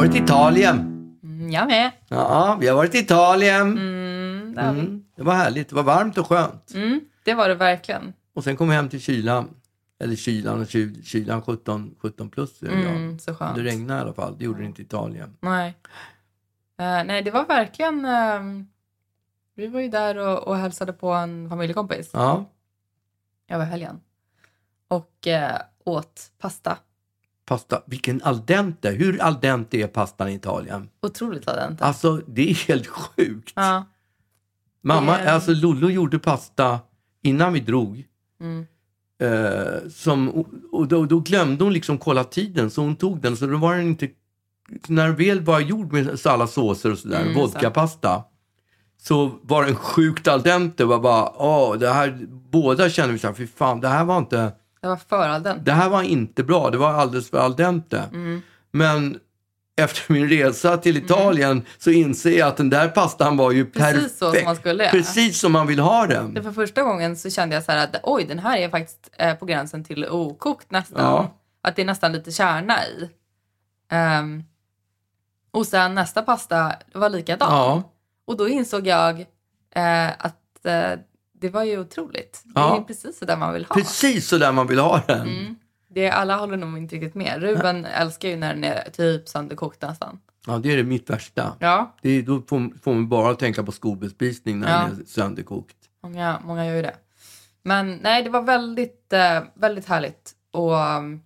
varit i Italien. Mm, jag med. Ja, vi har varit i Italien. Mm, det. Mm, det var härligt. Det var varmt och skönt. Mm, det var det verkligen. Och sen kom vi hem till kylan. Eller kylan och kylan 17, 17 plus. Mm, så skönt. Det regnade i alla fall. Det gjorde det inte i Italien. Nej. Eh, nej, det var verkligen... ehm, vi var ju där och, och hälsade på en familjekompis Ja, över helgen. Och eh, åt pasta. Pasta. Vilken al dente. Hur al dente är pastan i Italien? Otroligt var den. Alltså, det är helt sjukt. Ja. Mamma, är- alltså Lollo gjorde pasta innan vi drog. Mm. Eh, som, och då, då glömde hon liksom kolla tiden så hon tog den. Så då var den inte... När den väl var gjord med så alla såser och sådär, Mm, vodkapasta. Så var den sjukt al dente. Var bara, åh, det här, båda kände vi så här, fy fan, det här var inte, Det var för all den. det här var inte bra. Det var alldeles för al dente. Mm. Men efter min resa till Italien så inser jag att den där pastan var ju Precis perfekt. så som man skulle göra. Precis som man vill ha den. Det för första gången så kände jag så här att oj, den här är faktiskt eh, på gränsen till okokt nästan. Ja. Att det är nästan lite kärna i. Ehm, och sen nästa pasta var likadan. Ja. Och då insåg jag eh, att eh, det var ju otroligt. Det Ja. är precis så där man vill ha. Precis så där man vill ha den. Mm. Det, alla håller nog inte riktigt med. Ruben älskar ju när den är typ sönderkokt nästan. Ja, det är det mitt värsta. Ja, Det är, då får, får man bara tänka på skolbespisning när Ja. den är sönderkokt. många, många gör ju det. Men nej, det var väldigt, eh, väldigt härligt att, um,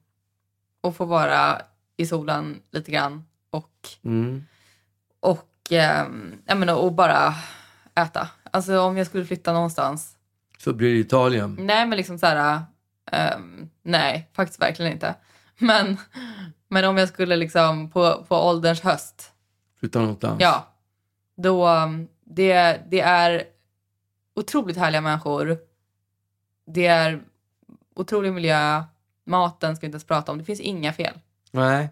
att få vara i solen lite grann och, Mm. och, eh, jag menar, och bara äta. Alltså om jag skulle flytta någonstans. Så blir det Italien. Nej, men liksom så här. ehm, nej, faktiskt verkligen inte. Men, men om jag skulle liksom på, på ålderns höst Flytta någonstans. Ja. Då, um, det, det är otroligt härliga människor. Det är otrolig miljö. Maten ska vi inte ens prata om. Det finns inga fel. Nej,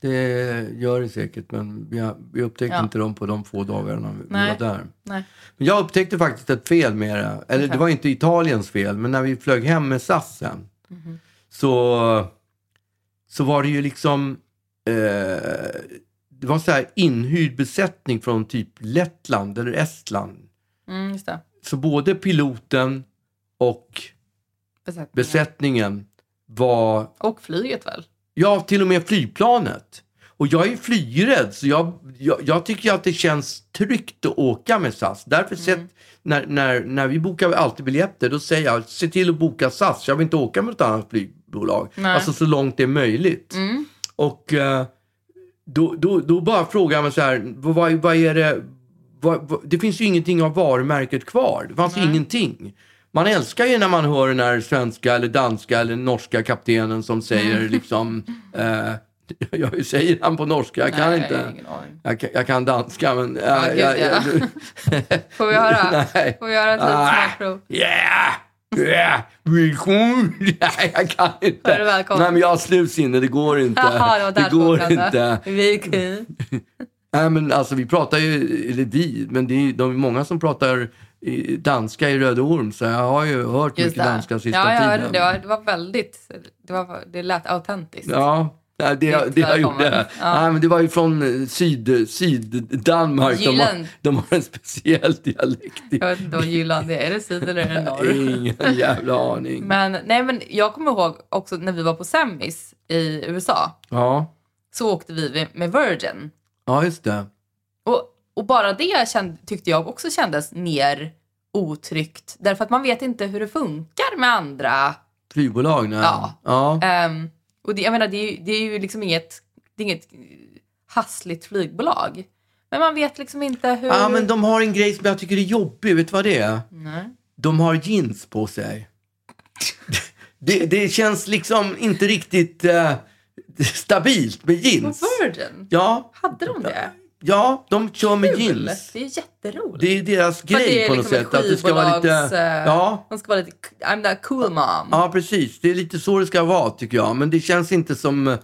det gör det säkert. Men vi, vi upptäckte Ja. inte dem på de få dagarna vi Nej. var där. Nej. Men jag upptäckte faktiskt ett fel med det. Eller Okej. det var inte Italiens fel, men när vi flög hem med SAS sen. Mhm. Så, så var det ju liksom... Eh, det var så här inhyrd besättning från typ Lettland eller Estland. Mm. Så både piloten och Besättningen. besättningen var, Och flyget väl? Ja till och med flygplanet. Och jag är flygrädd så jag, jag, jag tycker att det känns tryggt att åka med SAS. Därför Mm. sett, när, när, när vi bokar alltid biljetter då säger jag se till att boka SAS. Jag vill inte åka med något annat flygbolag. Nej. Alltså så långt det är möjligt. Mm. Och eh, då, då, då bara frågar jag mig så här, vad, vad, vad är det? Vad, vad, det finns ju ingenting av varumärket kvar. Det fanns Nej. ingenting. Man älskar ju när man hör den här svenska eller danska eller norska kaptenen som säger Mm. liksom, eh, jag säger han på norska, jag kan Nej, inte. aning. Jag kan, jag kan danska men... eh, Ja, jag- jag- Får vi höra? Nej. Får vi göra ett litet Ah. smakprov? Yeah! Yeah! Välkommen! Nej, jag kan inte. Är du välkommen. Nej, men jag har slutsinne, det går inte. Jaha, det det går inte. Kan. Nej, men alltså vi pratar ju, eller vi, men det är, de är många som pratar danska i Röde Orm, så jag har ju hört Just mycket det. danska sista ja, ja, tiden. det var, det var väldigt... Det, var, det lät autentiskt. Ja, det, Riktigt det jag gjorde. Ja. Nej, men det var ju från eh, syd, syd-Danmark. De har, de har en speciell dialekt. Jag vet inte vad Jylland är. Är det syd eller är det norr? Ingen jävla aning. Men, nej, men jag kommer ihåg också när vi var på Semis i USA. Ja, Så åkte vi med Virgin. ja, just det. Och, och bara det kände, tyckte jag också kändes mer otryggt. Därför att man vet inte hur det funkar med andra. Flygbolag, nej. Ja. ja. Ehm, och det, jag menar, det är, ju, det är ju liksom inget, det är inget hassligt flygbolag. Men man vet liksom inte hur... Ja, men de har en grej som jag tycker är jobbig. Vet du vad det är? Nej. De har jeans på sig. Det, det känns liksom inte riktigt eh, stabilt med På jeans. Virgin? Ja, Hade de det? Ja, de kör med Kul! jeans. Det är jätteroligt. Det är deras grej det är på något liksom sätt. ett Att det ska vara lite... eh, Ja, De ska vara lite, I'm that cool mom. ja, precis. Det är lite så det ska vara tycker jag. Men det känns inte som,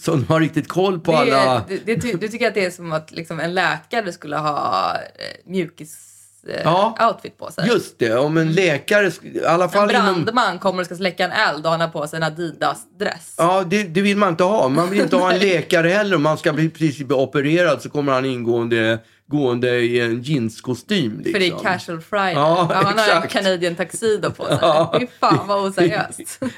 som har riktigt koll på det, alla... det, det, du tycker att det är som att liksom en läkare skulle ha eh, mjukis Ja. Adidas-outfit på sig. Just det, om en läkare, i alla En fall inom... brandman kommer och ska släcka en eld och han har på sig en Adidas-dress. Ja, det, det vill man inte ha. Man vill inte ha en läkare heller. Om man ska bli, precis bli opererad så kommer han ingående gående i en jeanskostym. Liksom. För det är casual friday. Ja, han har en exakt. Canadian tuxedo på sig. Ja. Fy fan vad oseriöst.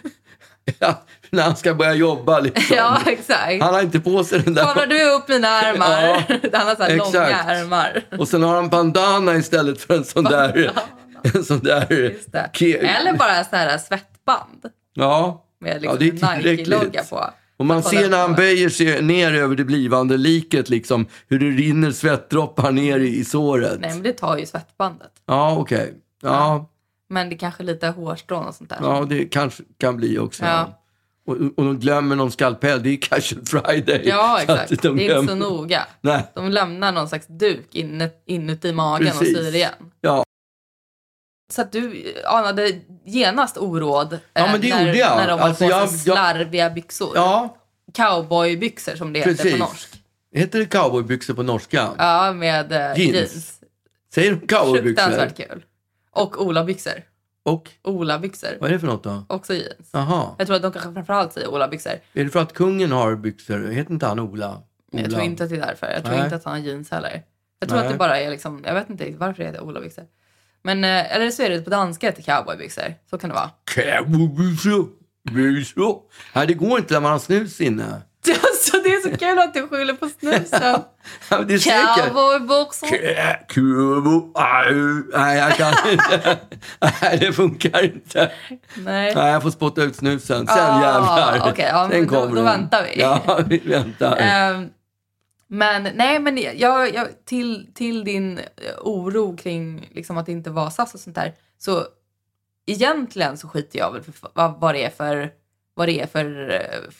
Ja, när han ska börja jobba liksom. ja, exakt. Han har inte på sig den Kollar där... du upp mina armar? Han har så här långa exakt. armar. Och sen har han bandana istället för en sån där... En sån där... Eller bara så här svettband Ja. med Ja, liksom tillräckligt. Nike-logga på. Och man ser när han böjer sig ner över det blivande liket liksom hur det rinner svettdroppar ner i, i såret. Nej, men det tar ju svettbandet. Ja, okej. Ja, Men det kanske är lite hårstrån och sånt där. ja, det kanske kan bli också. Ja. Och, och de glömmer någon skalpell, det är casual friday. Ja, exakt. de det är inte så noga. Nej, De lämnar någon slags duk inuti magen Precis. och syr igen. ja. Så att du anade genast oråd Ja, eh, men det när, gjorde jag. när de Alltså, hade på sig slarviga byxor. ja, Cowboybyxor som det heter precis. på norsk. Heter det cowboybyxor på norska? Ja, med eh, Jeans. jeans. Säger de cowboybyxor? Fruktansvärt kul. Och olabyxor. Och Olabyxor. vad är det för något då? Också jeans. Jaha. Jag tror att de kanske framförallt säger olabyxor. Är det för att kungen har byxor? Heter inte han Ola? Ola? Jag tror inte att det är därför. Jag tror Nej. inte att han har jeans heller. Jag tror Nej. att det bara är liksom, jag vet inte varför det heter olabyxor. Men, eh, eller så är det på danska heter cowboybyxor. Så kan det vara. Cowboybyxor. Byxor. Nej, det går inte när man har snus inne. Alltså, det är så kul att du skyller på snusen. Ja, det är. Kurvo. Nej, jag kan inte. Nej, det funkar inte. Nej. Nej, jag får spotta ut snusen. Sen Ah, jävlar. okej, ja, Sen då- kommer då den. väntar vi. Ja, vi väntar. Ehm, men nej, men jag, jag, till, till din oro kring liksom, att det inte var SAS och sånt där. Så egentligen så skiter jag väl för vad, vad det är för, vad det är för eh,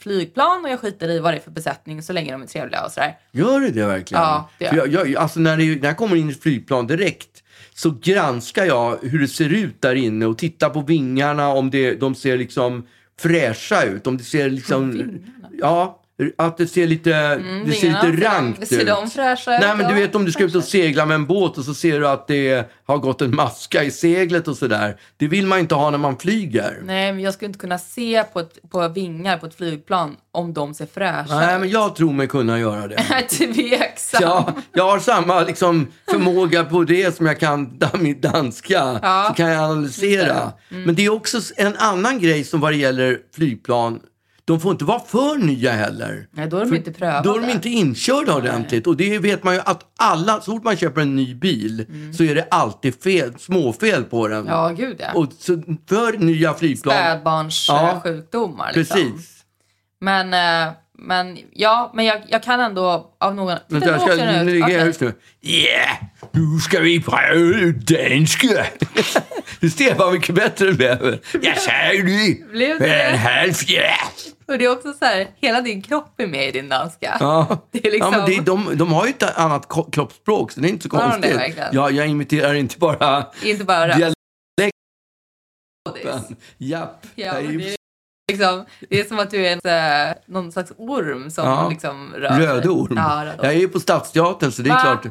flygplan och jag skiter i vad det är för besättning så länge de är trevliga och sådär. Gör det det verkligen? Ja, det gör jag, jag, alltså när, det, när jag kommer in i ett flygplan direkt så granskar jag hur det ser ut där inne och tittar på vingarna om det, de ser liksom fräscha ut. Om det ser liksom... Ja, att det ser lite, det ser lite rankt Mm, ser ut. de fräscha ut? Nej, men du vet om du ska ut och segla med en båt och så ser du att det har gått en maska i seglet och sådär. Det vill man inte ha när man flyger. Nej, men jag skulle inte kunna se på, ett, på vingar på ett flygplan om de ser fräscha Nej, ut. men jag tror mig kunna göra det. Tveksam. Ja, jag har samma liksom, förmåga på det som jag kan mitt danska. Ja. Så kan jag analysera. Men det är också en annan grej som vad det gäller flygplan. De får inte vara för nya heller. Nej, då är de inte prövade. Då är de inte inkörda ordentligt. Och det vet man ju att alla, så fort man köper en ny bil så är det alltid fel, småfel på den. Ja, gud ja. Och så för nya flygplan. Spädbarns Ja. sjukdomar. Liksom. Precis. Men, eh, men ja, men jag, jag kan ändå av någon... Vänta, jag ska den ut. nu. Yeah, nu ska vi pröva danska. Ser vad mycket bättre det blev. Jag säger det. Blev det En det? halv fjärd. Och det är också så här, hela din kropp är med i din danska. Ja. Det är liksom... Ja, men det, de, de har ju ett annat kroppsspråk, så det är inte så Har de det konstigt. verkligen? ja, jag imiterar inte bara Inte bara dialekten. Japp. Ja, det, är liksom, det är som att du är en, äh, någon slags orm som Ja. liksom rör sig. Rödorm. Ja, rödorm. Jag är ju på Stadsteatern, så det är Va? klart.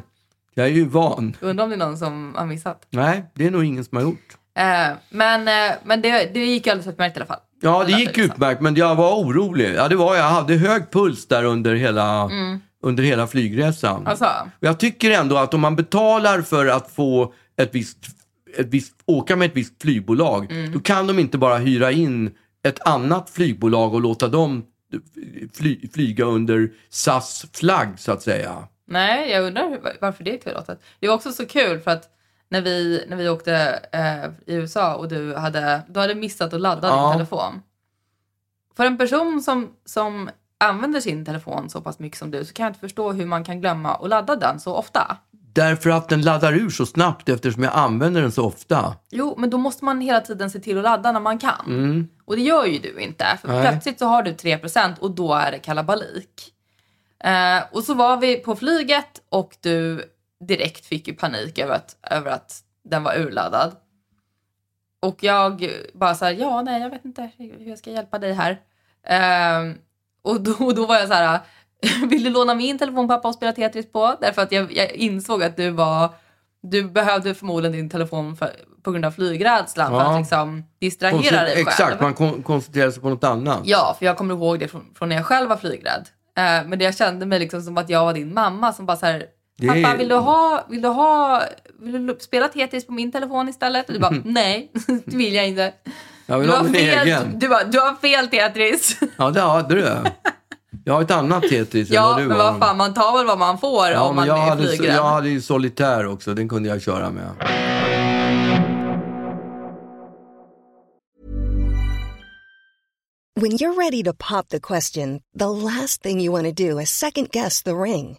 Jag är ju van. Undrar om det är någon som har missat. Nej, det är nog ingen som har gjort. Eh, men eh, men det, det gick alldeles utmärkt i alla fall. Ja, det gick liksom. utmärkt, men jag var orolig. Ja, det var jag. Hade hög puls där under hela, under hela flygresan. Mm. Alltså, jag tycker ändå att om man betalar för att få ett visst, ett visst, åka med ett visst flygbolag, Mm. då kan de inte bara hyra in ett annat flygbolag och låta dem fly, flyga under SAS flagg, så att säga. nej, jag undrar varför det är tillåtet. Det var också så kul för att när vi, när vi åkte eh, i USA och du hade, du hade missat att ladda Ja. din telefon. För en person som, som använder sin telefon så pass mycket som du så kan jag inte förstå hur man kan glömma att ladda den så ofta. Därför att den laddar ur så snabbt eftersom jag använder den så ofta. Jo, men då måste man hela tiden se till att ladda när man kan. Mm. Och det gör ju du inte. För Nej. plötsligt så har du 3% och då är det kalabalik. Eh, och så var vi på flyget och du direkt fick ju panik över att, över att den var urladdad. Och jag bara så här, ja nej jag vet inte hur jag ska hjälpa dig här. Eh, och då, då var jag så här, vill du låna min telefon pappa och spela Tetris på? Därför att jag, jag insåg att du var Du behövde förmodligen din telefon för, på grund av flygrädslan för Ja. att liksom distrahera dig själv. Exakt, man kon- koncentrerar sig på något annat. Ja, för jag kommer ihåg det från, från när jag själv var flygrädd. Eh, men det jag kände mig liksom som att jag var din mamma som bara så här. Det Pappa, är- vill du ha, vill du ha, vill du spela Tetris på min telefon istället? Och du bara, nej, det vill jag inte. Jag Du vill ha har min fel, egen. du, bara, du har fel Tetris. Ja, det hade du. Jag har ett annat Tetris än ja, vad du men har. vad fan, man tar väl vad man får Ja, om men man jag, är hade, flygrädd. jag hade ju solitär också, den kunde jag köra med. When you're ready to pop the question, the last thing you want to do is second guess the ring.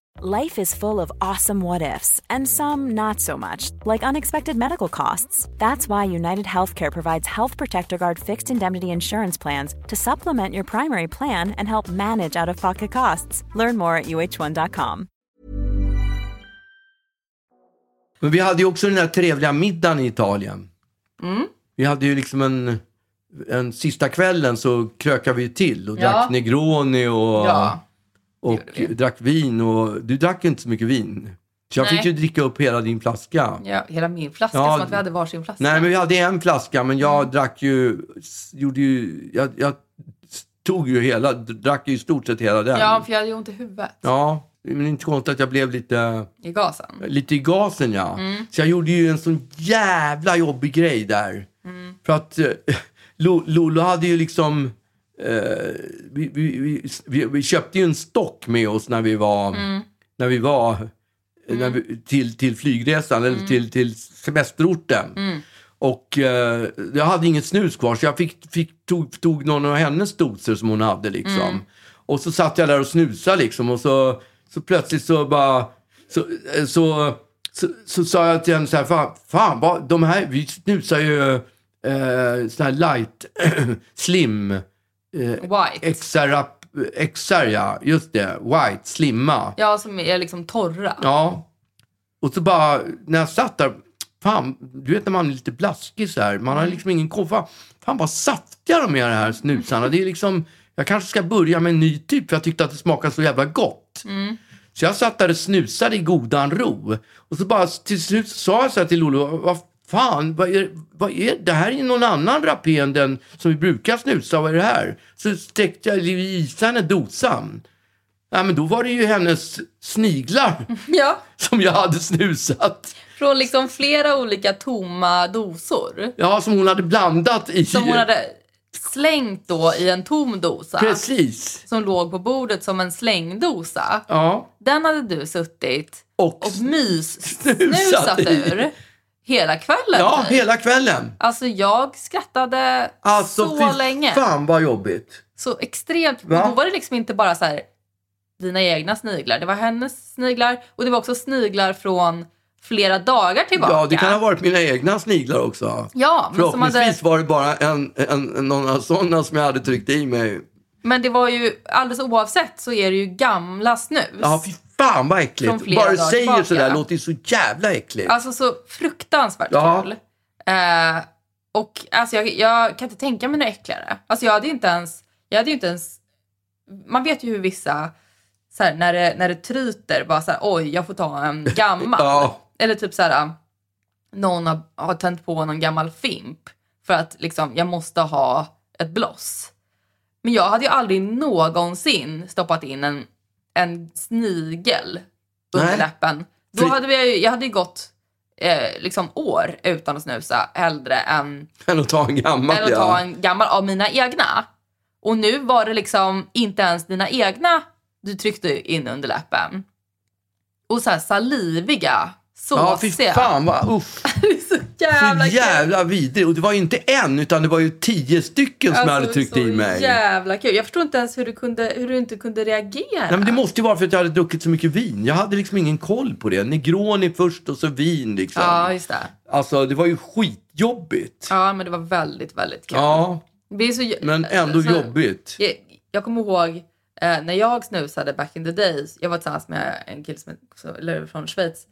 Life is full of awesome what ifs, and some not so much, like unexpected medical costs. That's why United Healthcare provides Health Protector Guard fixed indemnity insurance plans to supplement your primary plan and help manage out of pocket costs. Learn more at uh1.com. Men vi hade ju också den här trevliga middagen i Italien. Mm. Vi hade ju liksom en, en sista kvällen så krökade vi till och Ja. drack Negroni och, Ja, och drack vin. Och, du drack inte så mycket vin. Så jag Nej. fick ju dricka upp hela din flaska. ja, hela min flaska, Ja, som att vi hade varsin flaska. Nej, men vi hade en flaska, men jag Mm. drack ju, gjorde ju, jag, jag tog ju hela, drack ju i stort sett hela den. Ja, för jag hade ju ont i huvudet. Ja, men inte konstigt att jag blev lite, I gasen. lite i gasen ja. Mm. Så jag gjorde ju en sån jävla jobbig grej där. Mm. För att eh, Lo- Lolo hade ju liksom, vi, vi, vi, vi, vi köpte ju en stock med oss när vi var, Mm. när vi var när vi, till, till flygresan Mm. eller till, till semesterorten. Och eh, jag hade inget snus kvar så jag fick, fick, tog, tog någon av hennes doser som hon hade. Liksom. Mm. Och så satt jag där och snusade liksom, och så, så plötsligt så bara så, eh, så, så, så sa jag till henne så här, fan, fan vad, de här, vi snusar ju eh, sån här light, slim, White. XR, XR ja, just det, white, slimma. Ja, som är liksom torra. Ja. Och så bara, när jag satt där, fan, du vet när man är lite blaskig så här, man har liksom ingen koll. Fan, fan vad saftiga de är de här snusarna. Det är liksom, jag kanske ska börja med en ny typ för jag tyckte att det smakade så jävla gott. Så jag satt där och snusade i godan ro. Och så bara till slut sa jag så här till Lolo, fan, vad är, vad är det här? är någon annan rapé än den som vi brukar snusa, vad är det här? Så sträckte jag i henne dosan. Ja, men då var det ju hennes sniglar Ja, som jag hade snusat. från liksom flera olika tomma dosor. Ja, som hon hade blandat i. Som hon hade slängt då i en tom dosa. Precis. Som låg på bordet som en slängdosa. Ja. Den hade du suttit Och, och mys-snusat ur hela kvällen. ja, typ. hela kvällen. Alltså jag skrattade Alltså, så länge. fan vad jobbigt. Så extremt. Va? Då var det liksom inte bara så här dina egna sniglar. Det var hennes sniglar och det var också sniglar från flera dagar tillbaka. Ja, det kan ha varit mina egna sniglar också. Ja, men, som hade, Förhoppningsvis var det bara en, en, en, några sådana som jag hade tryckt i mig. men det var ju alldeles oavsett så är det ju gamla snus. Ja, fy fan vad äckligt. Bara du säger tillbaka. sådär låter det så jävla äckligt. Alltså så fruktansvärt Ja. kul. Eh, och alltså jag, jag kan inte tänka mig något äckligare. Alltså jag hade ju inte ens, jag hade ju inte ens, man vet ju hur vissa, så här, när, det, när det tryter, bara så här, oj jag får ta en gammal. Ja. Eller typ så här, någon har, har tänt på någon gammal fimp för att liksom, jag måste ha ett bloss. Men jag hade ju aldrig någonsin stoppat in en, en snigel under Nej. läppen. Då hade vi, jag hade ju gått eh, liksom år utan att snusa hellre än, Än att ta en gammal. än att ta en gammal av mina egna. Och nu var det liksom inte ens dina egna du tryckte in under läppen. Och så här saliviga, Ja, fy såsiga. fan vad uff. det är så jävla Så jävla vidrigt. Och det var ju inte en, utan det var ju tio stycken som jag hade tryckt Alltså, så i mig. jävla kul. Jag förstår inte ens hur du, kunde, hur du inte kunde reagera. Nej, men det måste ju vara för att jag hade druckit så mycket vin. Jag hade liksom ingen koll på det. Negroni först och så vin liksom. Ja, just det. Alltså det var ju skitjobbigt. Ja, men det var väldigt, väldigt kul. Ja. Det blir så, Men ändå så- jobbigt. Jag, jag kommer ihåg eh, när jag snusade back in the days. Jag var tillsammans med en kille som är, eller från Schweiz.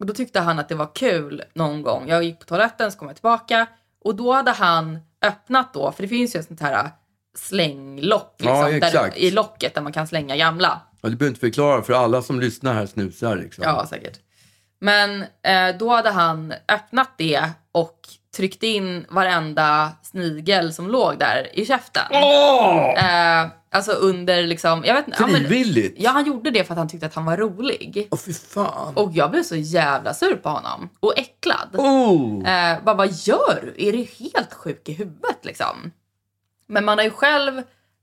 Och då tyckte han att det var kul någon gång. Jag gick på toaletten så kom jag tillbaka. Och då hade han öppnat då, för det finns ju ett sånt här slänglock liksom, Ja, där, i locket där man kan slänga gamla. Ja, du behöver inte förklara för alla som lyssnar här snusar. Liksom. Ja, säkert. Men eh, då hade han öppnat det och tryckt in varenda snigel som låg där i käften. Åh! Eh, alltså under liksom... Jag vet, inte, ja, men- Frivilligt? Ja, han gjorde det för att han tyckte att han var rolig. Åh, fy fan. Och jag blev så jävla sur på honom. Och äcklad. Oh! Eh, bara, vad gör du? Är du helt sjuk i huvudet liksom? Men man har ju själv...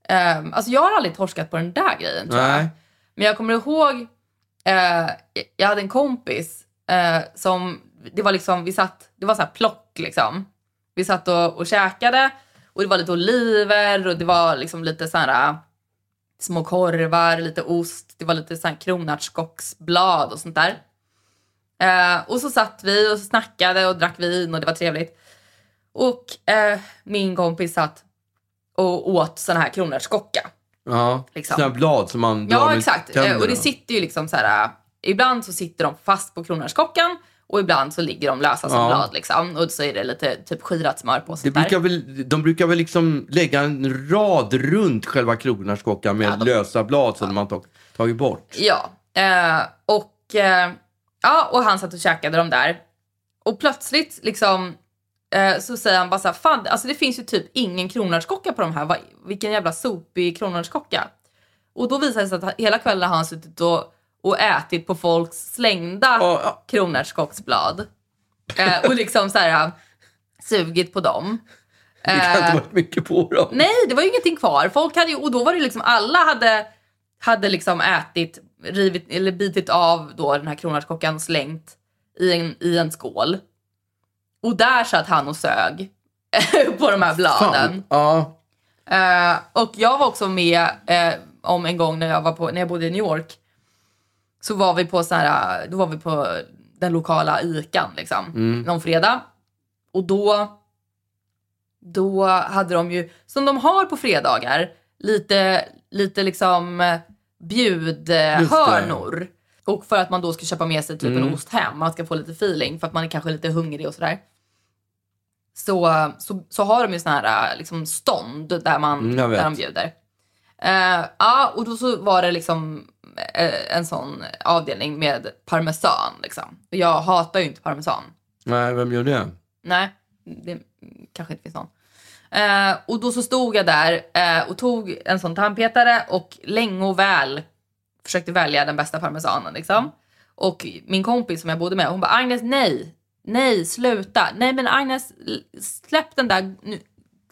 Eh, alltså jag har aldrig torskat på den där grejen tror jag. Nej. Men jag kommer ihåg, eh, jag hade en kompis eh, som, det var liksom, vi satt, det var så här plock liksom. Vi satt och, och käkade och det var lite oliver och det var liksom lite så här äh, små korvar, lite ost, det var lite så här kronärtskocksblad och sånt där. Eh, och så satt vi och snackade och drack vin och det var trevligt. Och eh, min kompis satt och åt sån här kronärtskocka. Ja, Liksom. sådana blad som man drar Ja, med exakt. Eh, tänderna. Och det sitter ju liksom så här... äh, Ibland så sitter de fast på kronärtskockan och ibland så ligger de lösa som Ja. blad. Liksom. Och så är det lite typ skirat smör på. Det sånt där. brukar väl, de brukar väl liksom lägga en rad runt själva kronärtskockan med Ja, de- lösa blad som man tag, tagit bort. Ja. Eh, och, eh, ja, och han satt och käkade dem där. Och plötsligt liksom eh, så säger han bara så här, fan alltså det finns ju typ ingen kronärtskocka på de här. Vad- Vilken jävla sopig kronärtskocka. Och då visar det sig att hela kvällen har han suttit och, och ätit på folks slängda Ja, ja. kronärtskocksblad. Eh, och liksom så här sugit på dem. Det kan inte varit mycket på dem. Nej, det var ju ingenting kvar. Folk hade ju, och då var det liksom alla hade, hade liksom ätit, rivit eller bitit av då den här kronärtskockan och slängt i en, i en skål. Och där satt han och sög på de här bladen. Ja. Eh, och jag var också med eh, om en gång när jag, var på, när jag bodde i New York. Så var vi på så här, då var vi på den lokala ICAn liksom, någon fredag. Och då, då hade de ju, som de har på fredagar, lite, lite liksom eh, bjudhörnor. Och för att man då ska köpa med sig typ en ost hem, man ska få lite feeling för att man är kanske lite hungrig och sådär. Så, så, så har de ju såna här eh, liksom stånd där, man, Mm, där de bjuder. Eh, ja, och då så var det liksom en sån avdelning med parmesan. Liksom. Och jag hatar ju inte parmesan. Nej, vem gör det? Nej, det kanske inte finns någon. Eh, och då så stod jag där eh, och tog en sån tandpetare och länge och väl försökte välja den bästa parmesanen. Liksom. Och min kompis som jag bodde med, hon bara Agnes nej, nej sluta, nej men Agnes släpp den där, nu,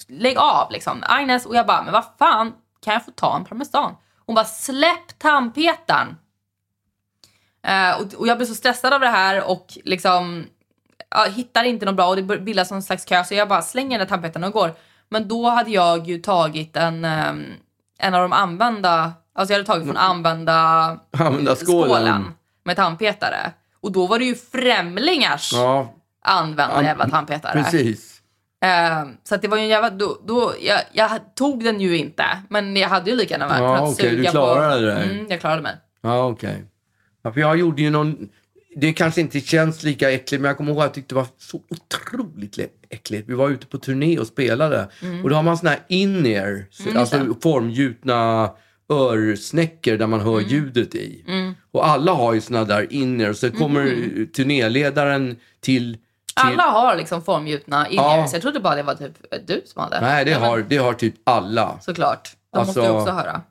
lägg av liksom. Agnes och jag bara, men vad fan, kan jag få ta en parmesan? Hon bara, släpp tandpetaren. Eh, och, och jag blev så stressad av det här och liksom ja, hittar inte något bra och det bildas någon slags kö så jag bara slänger den där tandpetaren och går. Men då hade jag ju tagit en, ehm, en av de använda, alltså jag hade tagit från använda Använda skålen. skålen med tandpetare. Och då var det ju främlingars Ja, använda An- jävla tandpetare. precis. Ehm, så det var ju en jävla, då, då, jag, jag tog den ju inte, men jag hade ju lika gärna Ja, kunnat okej, du suga klarade på. det. Mm, jag klarade mig. Ja, okej. Ja, för jag gjorde ju någon... Det kanske inte känns lika äckligt, men jag kommer ihåg att jag tyckte det var så otroligt äckligt. Vi var ute på turné och spelade. Och då har man såna här in-ear, Mm, alltså formgjutna örsnäckor där man hör Mm. ljudet i. Och alla har ju såna där in-ear. Så kommer Mm. turnéledaren till... Alla har liksom formgjutna in Ja. Jag trodde bara det var typ du som hade. Nej, det har, det har typ alla. Såklart. De måste Alltså- ju också höra.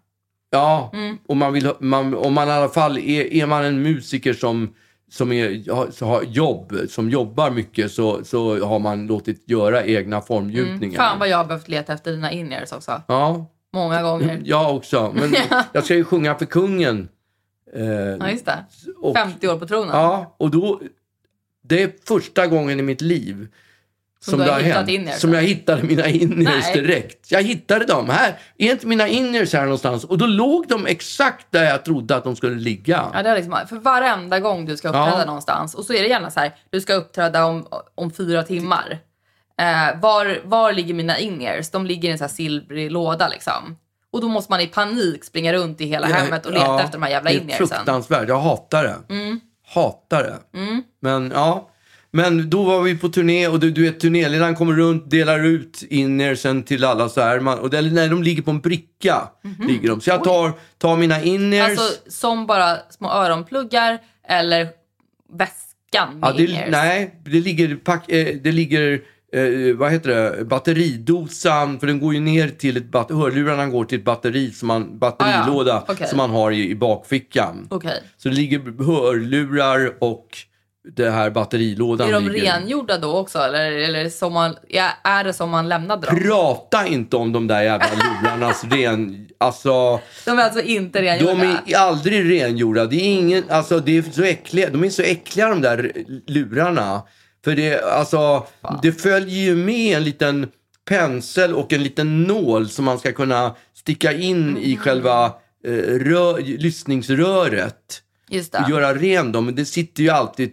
Ja, Mm. och man vill, man, om man i alla fall är, är man en musiker som, som är, har, jobb, som jobbar mycket så, så har man låtit göra egna formgjutningar. Fan vad jag har behövt leta efter dina in-ears också. Ja, Många gånger. jag också. Men jag ska ju sjunga för kungen. Eh, Ja, just det. och, 50 år på tronen. ja, och då... Det är första gången i mitt liv Som du det har hänt, in-ears, Som jag hittade mina in-ears Nej. direkt. Jag hittade dem. Här är inte mina in-ears här någonstans? Och då låg de exakt där jag trodde att de skulle ligga. Ja, det är liksom, för varenda gång du ska uppträda Ja. någonstans och så är det gärna så här, du ska uppträda om, om fyra timmar. Eh, var, var ligger mina in-ears? De ligger i en sån här silvrig låda liksom. Och då måste man i panik springa runt i hela hemmet och leta Ja, efter de här jävla Det är fruktansvärt. Jag hatar det. Mm. Hatar det. Men ja. Men då var vi på turné och du, du vet turnéledaren kommer runt, delar ut innersen till alla så här. Man, och det, nej, de ligger på en bricka. Ligger de. Så jag tar, tar mina inners. Alltså som bara små öronpluggar eller väskan med ja, det, nej, det ligger, pack, eh, det ligger eh, vad heter det, batteridosan, för den går ju ner till ett batteri, hörlurarna går till ett batteri, som man, batterilåda Ah, ja. Okej. som man har i, i bakfickan. Okej. Så det ligger hörlurar och det här batterilådan Är de ligger. rengjorda då också? Eller, eller som man, ja, är det som man lämnade dem? Prata inte om de där jävla lurarnas ren... Alltså, De är alltså inte rengjorda? de är aldrig rengjorda. Det är ingen... Alltså, det är så äckliga. De är så äckliga de där lurarna. För det, alltså, det följer ju med en liten pensel och en liten nål som man ska kunna sticka in i Mm. själva eh, rör, lyssningsröret. Just det. och göra ren dem. Men det sitter ju alltid...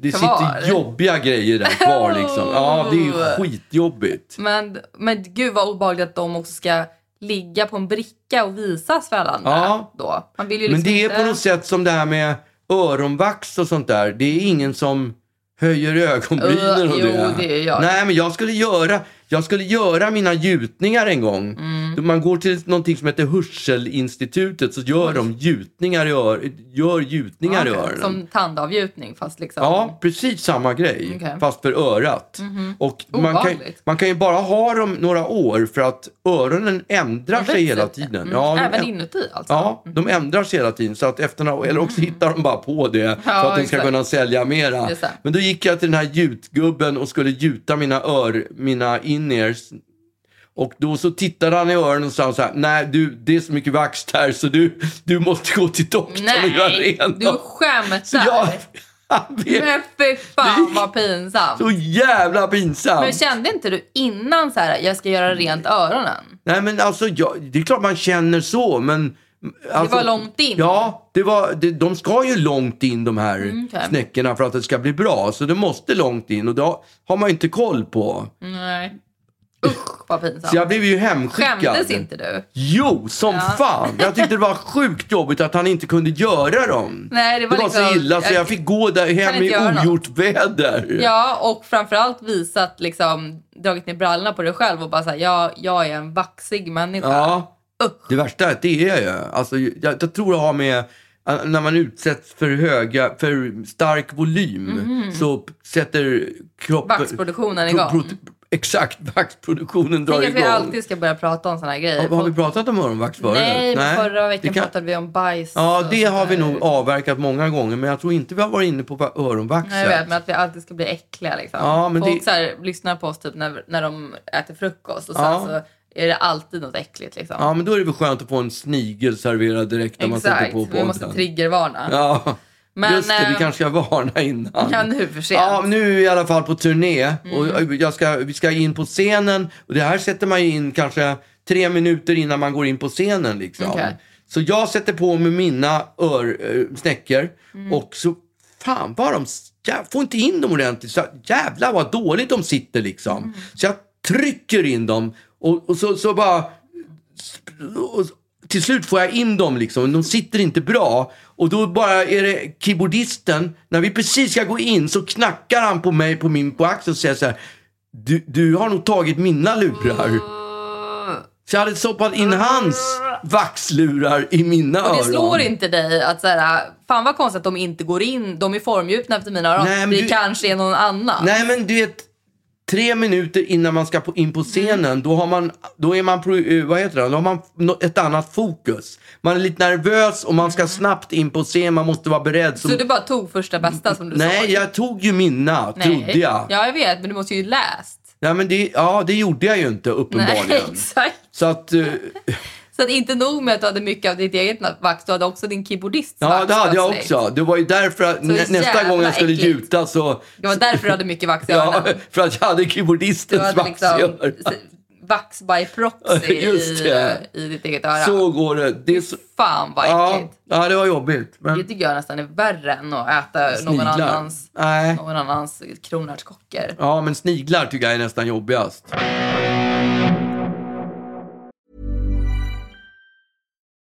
Det Kvar. sitter jobbiga grejer där kvar liksom. Ja, det är ju skitjobbigt. Men, men gud vad obehagligt att de också ska ligga på en bricka och visas för alla andra. Ja. Då. Man vill ju Men liksom det är inte... på något sätt som det här med öronvax och sånt där. Det är ingen som höjer ögonbrynen Uh, och jo, det. det jag. Nej, men jag skulle göra, jag skulle göra mina gjutningar en gång. Mm. Man går till någonting som heter Hörselinstitutet så gör de gjutningar i, ör, gör gjutningar i Okej, öronen. Som tandavgjutning fast liksom... Ja, precis samma grej. Mhm. Fast för örat. Och man kan, man kan ju bara ha dem några år för att öronen ändrar sig hela tiden. Mm. Ja, Även inuti alltså? Ja, de ändrar sig hela tiden. Så att efter några, eller också hittar de bara på det för Ja, att de ska exakt. kunna sälja mera. Men då gick jag till den här gjutgubben och skulle gjuta mina ör, mina in-ears. Och då så tittade han i öronen och sa så här, nej du, det är så mycket vax där så du, du måste gå till doktorn och göra Nej, rent du dem." skämtar! Så jag, han vet, Men fy fan vad pinsamt! så jävla pinsamt. Men kände inte du innan så här, jag ska göra rent öronen? Nej men alltså, jag, det är klart man känner så, men... Alltså, var långt in. Ja, det var, det, de ska ju långt in de här Mm, okej. snäckorna för att det ska bli bra. Så det måste långt in och det har- har man inte koll på. Nej. Usch vad pinsamt. Så jag blev ju hemskickad. Skämdes inte du? Jo, som Ja. fan! Jag tyckte det var sjukt jobbigt att han inte kunde göra dem. Nej, det var så liksom- illa så jag fick gå där hem i göra något. ogjort väder. Ja, och framförallt visat, liksom, dragit ner brallorna på dig själv och bara såhär, jag, jag är en vaxig människa. Ja. Usch. Det värsta är att det är jag. Alltså, jag, jag tror det har med när man utsätts för höga, för stark volym så p- sätter kroppen... Vaxproduktionen pro- igång. pro- Exakt, vaxproduktionen drar Tänk att vi igång. alltid ska börja prata om såna här grejer. Har, har vi pratat om öronvax förut? Nej, men förra veckan kan- pratade vi om bajs. Ja, det har vi nog avverkat många gånger, men jag tror inte vi har varit inne på va- öronvaxet. Nej, jag vet, men att vi alltid ska bli äckliga. Liksom. Ja, men Folk det- så här, lyssnar på oss typ när, när de äter frukost och sen Ja. så är det alltid något äckligt. Liksom. Ja, men då är det väl skönt att få en snigel serverad direkt när man sätter Exakt, på vi podden. måste triggervarna. Ja, Men, just det. Vi eh, kanske ska varna innan. Ja, nu för sent. Ja, nu är vi i alla fall på turné. Mm. Och jag ska, vi ska in på scenen. Och det här sätter man in kanske tre minuter innan man går in på scenen. Liksom. Okej. Så jag sätter på mig mina ör, äh, snäckor. Mm. Och så, fan vad de, jag får inte in dem ordentligt. Så jävlar vad dåligt de sitter liksom. Mm. Så jag trycker in dem. Och, och så, så bara och till slut får jag in dem liksom, de sitter inte bra. Och då bara är det keyboardisten, när vi precis ska gå in så knackar han på mig på min på axeln och säger så här. Du, du har nog tagit mina lurar. Så jag hade stoppat in hans vaxlurar i mina Och det öron. slår inte dig att så här, fan vad konstigt att de inte går in, de är formgjutna efter mina öron. Nej, det du- kanske är någon annan. Nej men du vet, tre minuter innan man ska in på scenen, Mm. då, har man, då är man, eh, vad heter det, då har man ett annat fokus. Man är lite nervös och man ska snabbt in på scen, man måste vara beredd. Mm. Så Som, du bara tog första bästa som du nej, såg? jag tog ju mina, Nej. trodde jag. Ja, jag vet, men du måste ju läst. Ja, men det, ja, det gjorde jag ju inte Nej, uppenbarligen. exakt. Så att, eh, Så att inte nog med att du hade mycket av ditt eget vax, du hade också din keyboardists ja vax det hade jag också. Det var ju därför att nä, nästa gång jag skulle äckligt. gjuta så... Det var därför du hade mycket vax i Ja, öronen. för att jag hade keyboardistens hade vax i liksom öronen. s- vax by proxy i, det. i ditt eget öra. Så går det. det är så, Fan vad ja, äckligt. ja, det var jobbigt. Det Men tycker jag nästan är värre än att äta någon annans, Nej. någon annans kronärtskockor. Ja, men sniglar tycker jag är nästan jobbigast.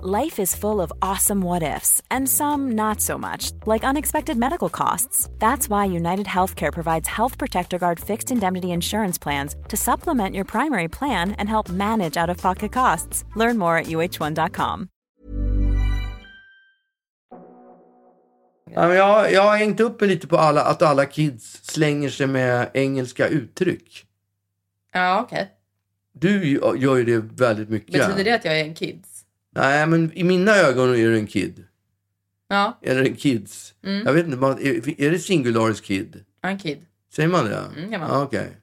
Life is full of awesome what ifs, and some not so much, like unexpected medical costs. That's why United Healthcare provides Health Protector Guard fixed indemnity insurance plans to supplement your primary plan and help manage out of pocket costs. Learn more at uh1.com. Ja, men jag, jag har hängt upp mig lite på alla, att alla kids slänger sig med engelska uttryck. Ja, okej. Du gör ju det väldigt mycket. Betyder det att jag är en kids? Nej, men i mina ögon är du en kid. Ja, Eller en kids. Mm. Jag vet inte, är, är det singularis kid? en kid. Säger man det? Mm, ja. Ja, Okej.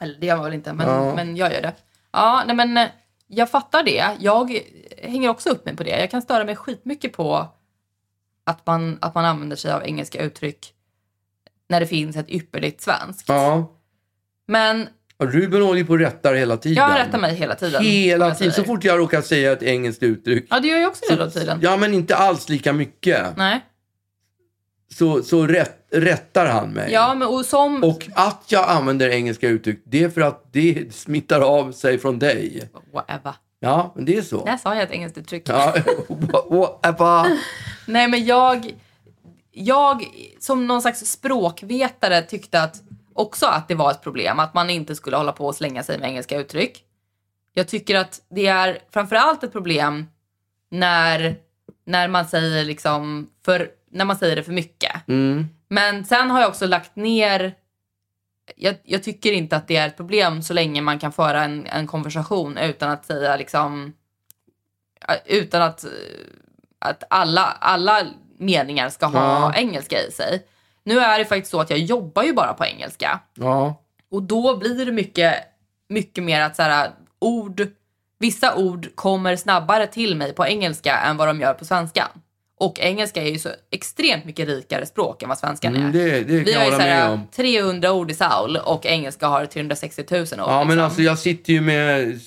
Eller det gör man väl inte, men, Ja. men jag gör det. Ja, nej men eh, jag fattar det. Jag hänger också upp mig på det. Jag kan störa mig skitmycket på att man, att man använder sig av engelska uttryck när det finns ett ypperligt svenskt. Ja. Men Ruben håller ju på och rättar hela tiden. jag rättar mig hela tiden. Hela tiden. Så fort jag råkar säga ett engelskt uttryck. Ja, det gör jag också hela tiden. Ja, men inte alls lika mycket. Nej. Så, så rätt, rättar han mig. Ja, men och som... Och att jag använder engelska uttryck, det är för att det smittar av sig från dig. Whatever. Ja, men det är så. Där sa jag ett engelskt uttryck. Ja, whatever. Nej, men jag, jag som någon slags språkvetare tyckte att också att det var ett problem att man inte skulle hålla på och slänga sig med engelska uttryck. Jag tycker att det är framförallt ett problem när, när man säger liksom för, när man säger det för mycket. Mm. Men sen har jag också lagt ner jag, jag tycker inte att det är ett problem så länge man kan föra en, en konversation utan att säga liksom utan att, att alla, alla meningar ska ha Ja. engelska i sig. Nu är det faktiskt så att jag jobbar ju bara på engelska Ja. och då blir det mycket, mycket mer att så här, ord, vissa ord kommer snabbare till mig på engelska än vad de gör på svenska. Och engelska är ju så extremt mycket rikare språk än vad svenskan Mm, är. det, det Vi har ju hålla så med här, om. 300 ord i Saul och engelska har 360 000 ord. Ja, men liksom. alltså jag sitter ju med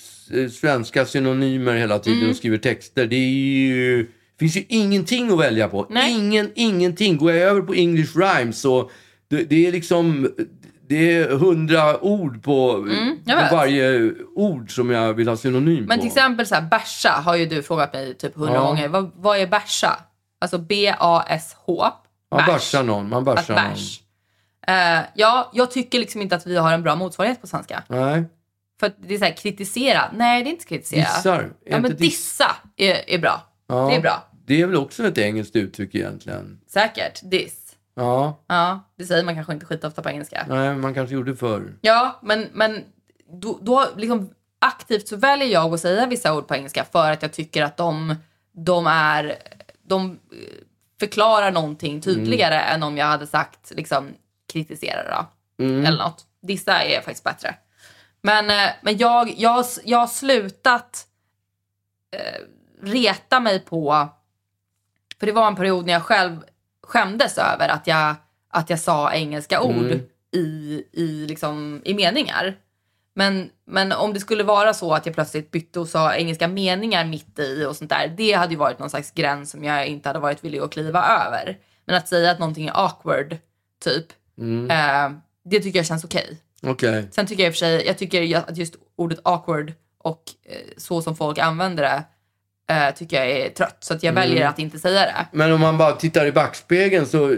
svenska synonymer hela tiden Mm. och skriver texter. Det är ju... finns ju ingenting att välja på. Nej. Ingen, ingenting. Går jag över på English rhymes så det, det är liksom... Det är hundra ord på, Mm, på varje ord som jag vill ha synonym Men på. till exempel så här, bärsa har ju du frågat mig typ 100 Ja. gånger. Vad, vad är bärsa? Alltså B-A-S-H. Man Bärs. bärsar någon. Man bärsar någon. Eh, ja, jag tycker liksom inte att vi har en bra motsvarighet på svenska. Nej, För att det är så här, kritisera. Nej, det är inte kritisera. dissar. Ja, men diss- dissa är, är bra. Ja. Det är bra. Det är väl också ett engelskt uttryck egentligen. Säkert. Diss. Ja, Ja, det säger man kanske inte skitofta på engelska. nej, man kanske gjorde förr. Ja, men, men då, då liksom aktivt så väljer jag att säga vissa ord på engelska för att jag tycker att de, de är, de eh, förklarar någonting tydligare än om jag hade sagt liksom kritisera då. Eller något. Dissa är faktiskt bättre. Men, eh, men jag, jag, jag har slutat eh, reta mig på, för det var en period när jag själv skämdes över att jag, att jag sa engelska ord i, i, liksom, i meningar. Men, men om det skulle vara så att jag plötsligt bytte och sa engelska meningar mitt i och sånt där, det hade ju varit någon slags gräns som jag inte hade varit villig att kliva över. Men att säga att någonting är awkward, typ, eh, det tycker jag känns okej. Okej. Sen tycker jag i och för sig, jag tycker att just ordet awkward och eh, så som folk använder det eh, tycker jag är trött. Så att jag väljer att inte säga det. Men om man bara tittar i backspegeln så, eh,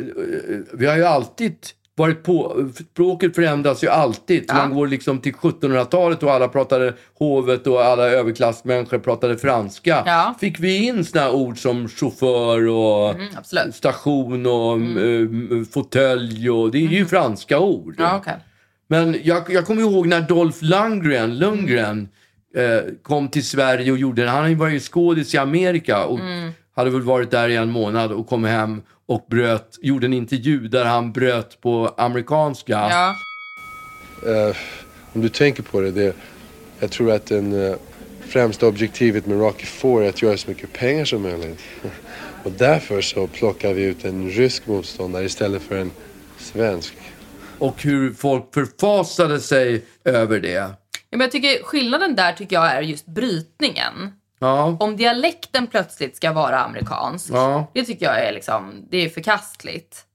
vi har ju alltid varit på, språket förändras ju alltid. Ja. Man går liksom till 1700-talet och alla pratade hovet och alla överklassmänniskor pratade franska. Ja. Fick vi in såna ord som chaufför och Mm, station och mm. fåtölj och det är ju franska ord. Ja, okej. Men jag, jag kommer ihåg när Dolph Lundgren, Lundgren eh, kom till Sverige och gjorde Han var ju skådis i Amerika och Mm. hade väl varit där i en månad och kom hem och bröt, gjorde en intervju där han bröt på amerikanska. Ja. Eh, om du tänker på det, det jag tror att den uh, främsta objektivet med Rocky 4 är att göra så mycket pengar som möjligt. Och därför så plockar vi ut en rysk motståndare istället för en svensk. Och hur folk förfasade sig över det. Ja, men jag tycker skillnaden där tycker jag är just brytningen. Ja, Om dialekten plötsligt ska vara amerikansk, Ja. det tycker jag är liksom, det är förkastligt.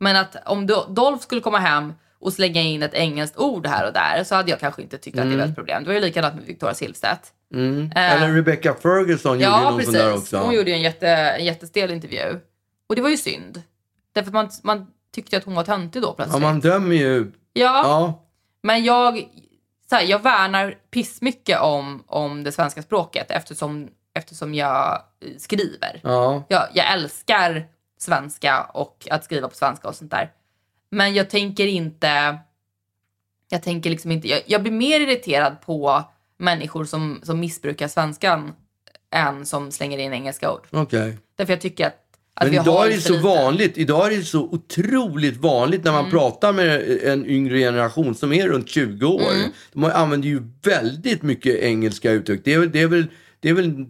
Men att om Do- Dolph skulle komma hem och slänga in ett engelskt ord här och där så hade jag kanske inte tyckt att det var ett problem. Det var ju likadant med Victoria Silvstedt. mm. Eh. Eller Rebecca Ferguson gjorde ju Ja, någon sån där precis. också. Hon gjorde ju en, jätte, en jättestel intervju. Och det var ju synd. Därför att man, man tyckte att hon var töntig då Ja, plötsligt. man dömer ju. ja, Ja, men jag, så här, jag värnar pissmycket om, om det svenska språket eftersom, eftersom jag skriver. ja. Jag, jag älskar svenska och att skriva på svenska och sånt där. Men jag tänker inte... Jag tänker liksom inte... Jag, jag blir mer irriterad på människor som, som missbrukar svenskan än som slänger in engelska ord. okej. Därför jag tycker att, att Men idag är det så lite- vanligt. Idag är det så otroligt vanligt när Mm. man pratar med en yngre generation som är runt 20 år. Mm. De använder ju väldigt mycket engelska uttryck. Det är, väl- det är, väl, det är väl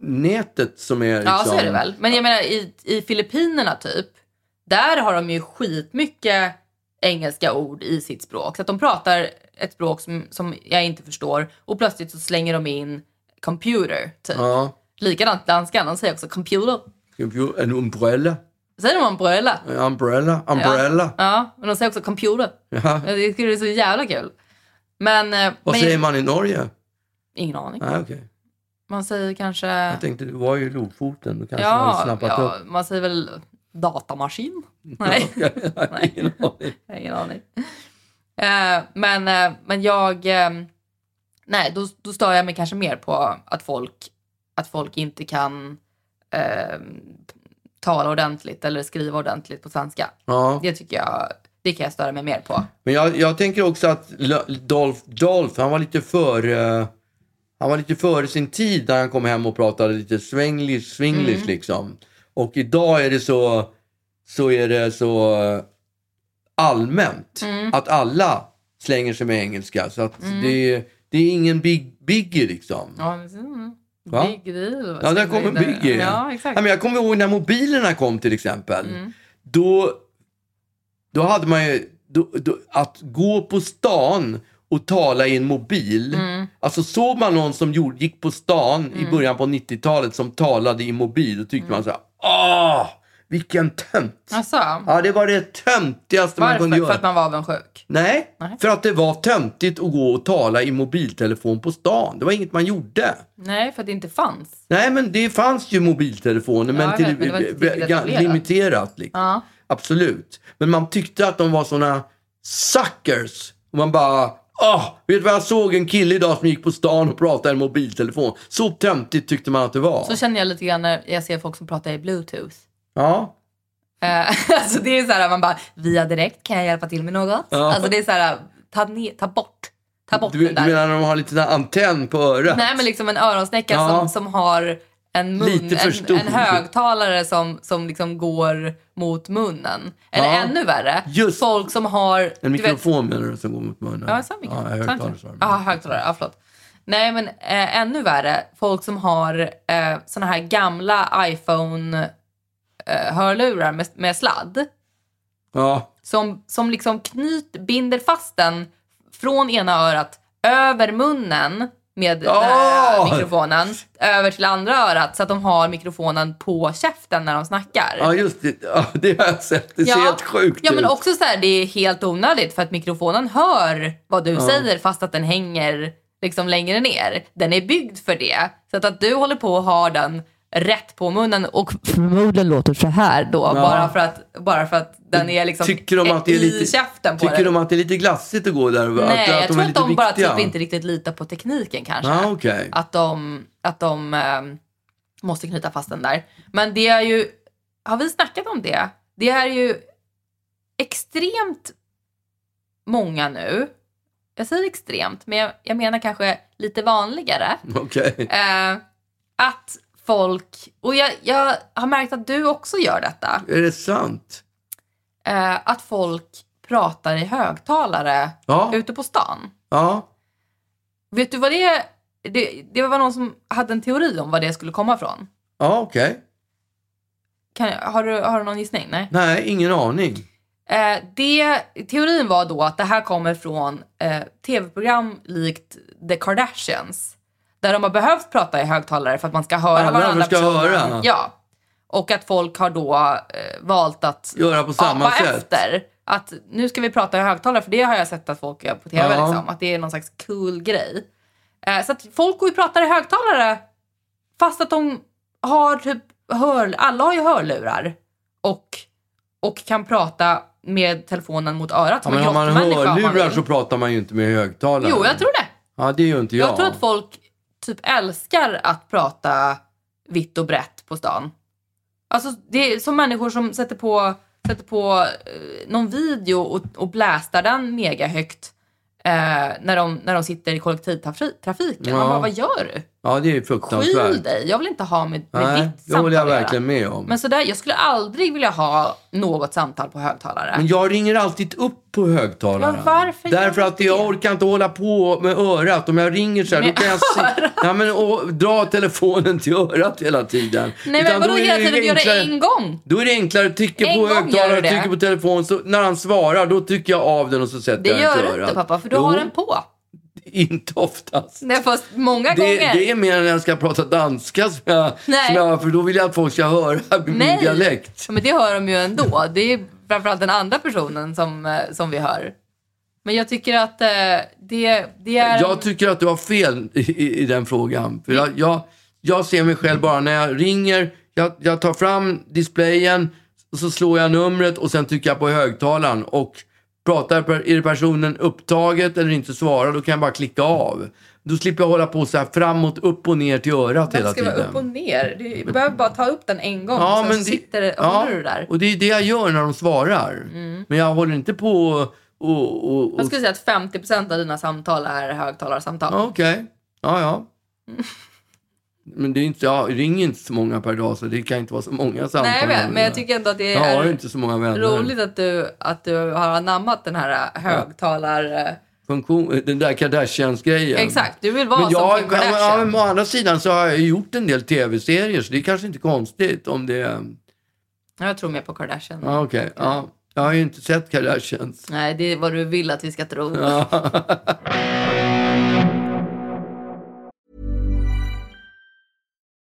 nätet som är liksom... Ja, så är det väl. Men jag menar i, i Filippinerna typ, där har de ju skitmycket engelska ord i sitt språk. Så att de pratar ett språk som, som jag inte förstår och plötsligt så slänger de in computer typ. Ja. Likadant danskan, de säger också computer. En umbrella. Säger de umbrella? Umbrella. Umbrella. Ja, ja, men de säger också computer. Ja. Det är så jävla kul. Men... eh, Vad men, säger man i Norge? Ingen aning. Nej, okej. Man säger kanske... Jag tänkte du var ju Lofoten. Då kanske Ja, snappat ja, upp. man säger väl datamaskin? Nej. Har ingen aning. Har ingen aning. Eh, men, eh, men jag... nej, då, då stör jag mig kanske mer på att folk, att folk inte kan eh, tala ordentligt eller skriva ordentligt på svenska. Ja. Det tycker jag... Det kan jag störa mig mer på. Men jag, jag tänker också att Dolph, Dolph han var lite före han var lite före sin tid när han kom hem och pratade lite swenglish, swinglish Mm. liksom. Och idag är det så, så är det så eh, allmänt Mm. att alla slänger sig med engelska. Så att det, det är ingen big, biggie liksom. Ja, mm. Va? Big deal. Ja, där kommer Biggie. Ja, exakt. Ja, men jag kommer ihåg när mobilerna kom till exempel. Mm. Då, då hade man ju... Då, då, att gå på stan och tala i en mobil. Mm. Alltså såg man någon som gjorde, gick på stan i början på 90-talet som talade i mobil, då tyckte man så här, åh, vilken tönt. Alltså, Ja, det var det töntigaste man kunde varför? göra. För att man var avundsjuk? Nej, Nej. för att det var töntigt att gå och tala i mobiltelefon på stan. Det var inget man gjorde. Nej, för att det inte fanns. Nej, men det fanns ju mobiltelefoner, Ja, men till, vet, men det var tillräckligt ga- etablerat. limiterat. Liksom. Ja. Absolut. Men man tyckte att de var såna suckers. Och man bara, åh, vet du vad jag såg en kille idag som gick på stan och pratade i mobiltelefon. Så töntigt tyckte man att det var. Så känner jag lite grann när jag ser folk som pratar i bluetooth. Ja, Eh, alltså det är så här, man bara, via direkt, kan jag hjälpa till med något? Ja. Alltså det är så här, ta, ner, ta bort, ta bort du, den du där. menar när de har lite här antenn på örat? Nej men liksom en öronsnäcka Ja. som, som har en mun, en, en högtalare som, som liksom går mot munnen. Eller Ja. ännu värre, Just. folk som har... En du vet- mikrofon menar du som går mot munnen? Ja, jag sa mikrofon. Ja, om Ja, högtalare. Ja, förlåt. Nej, men eh, ännu värre. Folk som har eh, såna här gamla iPhone-hörlurar med, med sladd. Ja, Som, som liksom knyt, binder fast den från ena örat över munnen med den här mikrofonen över till andra örat så att de har mikrofonen på käften när de snackar. ja just det. Ja, det har jag sett. Det ser helt sjukt Ja, men ut. också så här, det är helt onödigt för att mikrofonen hör vad du säger fast att den hänger liksom längre ner. Den är byggd för det. Så att, att du håller på och har den rätt på munnen och förmodligen låter så här då bara, för att, bara för att den är liksom Tycker de att det är i lite, käften på tycker dig. de att det är lite glassigt att gå där? Nej, att, jag att tror är att lite de bara typ inte riktigt litar på tekniken kanske. Ja, okej. Att de, att de ehm, måste knyta fast den där. Men det är ju, har vi snackat om det? Det är ju extremt många nu. Jag säger extremt, men jag, jag menar kanske lite vanligare. Okej. Eh, att folk, och jag, jag har märkt att du också gör detta, Är det sant? eh, att folk pratar i högtalare Ja. ute på stan. Ja. Vet du vad det, det Det var någon som hade en teori om vad det skulle komma från. Ja, okej. Kan, har, du, har du någon gissning? Nej. Nej, ingen aning. Eh, det, teorin var då att det här kommer från eh, tv-program likt The Kardashians. Där de har behövt prata i högtalare för att man ska höra Alla vad den andra ska höra. Ja. Och att folk har då eh, valt att Göra på samma sätt. efter. Att nu ska vi prata i högtalare, för det har jag sett att folk gör på tv. Ja. Liksom, att det är någon slags cool grej. Eh, så att folk går och pratar i högtalare fast att de har typ hör, alla har ju hörlurar och, och kan prata med telefonen mot örat Ja, men en har man hörlurar så pratar man ju inte med högtalare. Jo, jag tror det. Ja, det gör inte jag. Jag tror att folk typ älskar att prata vitt och brett på stan. Alltså det är som människor som sätter på, sätter på eh, någon video och, och blästar den mega högt eh, när, de, när de sitter i kollektivtrafiken. Man Ja. bara, vad gör du? Ja, det är Skyll fruktansvärt. dig, jag vill inte ha med, med Nej, ditt det håller jag samtal verkligen med om. Men sådär, jag skulle aldrig vilja ha något samtal på högtalare. Men jag ringer alltid upp på högtalaren. Men varför gör Därför du att jag det? orkar inte hålla på med örat. Om jag ringer så här, då kan jag se, ja, men, och dra telefonen till örat hela tiden. Nej Utan men vadå hela det tiden gör det en gång? Då är det enklare trycka En på gör högtalaren du det. trycka på telefon. Så när han svarar, då trycker jag av den och så sätter Det jag den gör till du örat. inte pappa, för du Jo, har den på. Inte oftast. Nej fast många Det, gånger. det är mer när jag ska prata danska, som jag, Nej. som jag, för då vill jag att folk ska höra min Nej. dialekt. Ja, men det hör de ju ändå. Det är framförallt den andra personen som, eh, som vi hör. Men jag tycker att eh, det, det är... Jag tycker att du har fel i, i, den frågan. För jag, jag, jag ser mig själv bara när jag ringer, jag, jag tar fram displayen, så slår jag numret och sen trycker jag på högtalaren. Och pratar, är personen upptaget eller inte svarar, då kan jag bara klicka av. Då slipper jag hålla på så här framåt, upp och ner till örat det hela ska vara tiden. upp och ner. Du behöver bara ta upp den en gång Ja, sen men så det- sitter det, Ja, du där. och det är det jag gör när de svarar. Men jag håller inte på och... och, och, Jag skulle säga att 50% av dina samtal är högtalarsamtal. Okej. Ja, ja. Men det är inte, jag ringer inte så många per dag, så det kan inte vara så många samtal. Nej, vet, men jag tycker ändå att det är roligt att du, att du har anammat den här högtalar... Funktion, den där Kardashians-grejen. Exakt, du vill vara Men som jag, Kim ja, Kardashian. men å andra sidan så har jag gjort en del tv-serier, så det är kanske inte konstigt om det... Jag tror mer på Kardashian. Ja, okej. Ja. Jag har ju inte sett Kardashians. Nej, det är vad du vill att vi ska tro.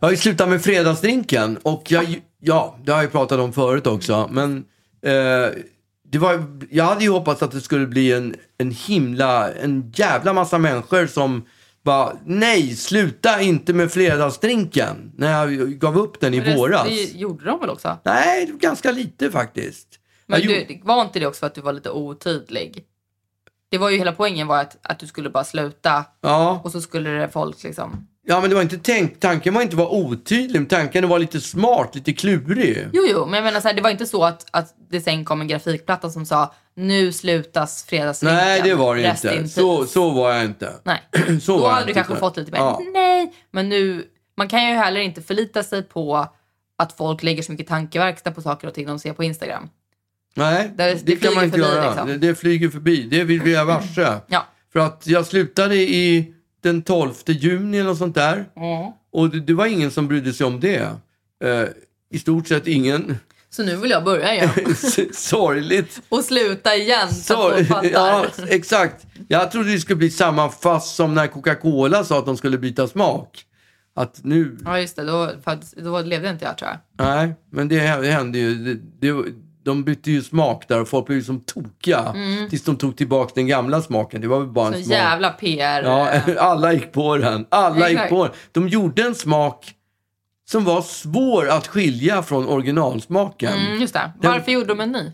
Jag har ju slutat med fredagsdrinken och jag, ja, det har jag ju pratat om förut också. Men eh, det var, jag hade ju hoppats att det skulle bli en, en himla, en jävla massa människor som bara, nej, sluta inte med fredagsdrinken. När jag gav upp den i Det- våras. Det gjorde de väl också? Nej, ganska lite faktiskt. Men Jag du, var inte det också för att du var lite otydlig? Det var ju hela poängen var att, att du skulle bara sluta Ja. och så skulle det folk liksom... ja, men det var inte tänkt, tanken var inte att vara otydlig, tanken var lite smart, lite klurig. Jo, jo, men jag menar så här, det var inte så att, att det sen kom en grafikplatta som sa nu slutas fredagsdrinken. Nej, det var det inte. peace." Så, så var jag inte. Nej, Så då var hade du kanske fått lite mer Ja. nej. Men nu, man kan ju heller inte förlita sig på att folk lägger så mycket tankeverkstad på saker och ting de ser på Instagram. Det- Nej, det, det kan man inte förbi, göra. liksom. Det, det flyger förbi. Det vill vi ha varse. Ja. För att jag slutade i den 12 juni eller något sånt där. Och det, det var ingen som brydde sig om det. Eh, I stort sett ingen. Så nu vill jag börja igen. Sorgligt. Och sluta igen så att Så, fattar. ja, exakt. Jag trodde det skulle bli samma fast som när Coca-Cola sa att de skulle byta smak. Att nu, Ja, just det. Då, för att, då levde inte jag, tror jag. nej, men det hände ju. Det, det, de bytte ju smak där och folk blev ju som tokiga. Tills de tog tillbaka den gamla smaken. Det var väl bara en Mm. Så smak. jävla PR. Ja, alla gick på den. Alla gick på den. De gjorde en smak som var svår att skilja från originalsmaken. Mm, just det. Den- Varför gjorde de en ny?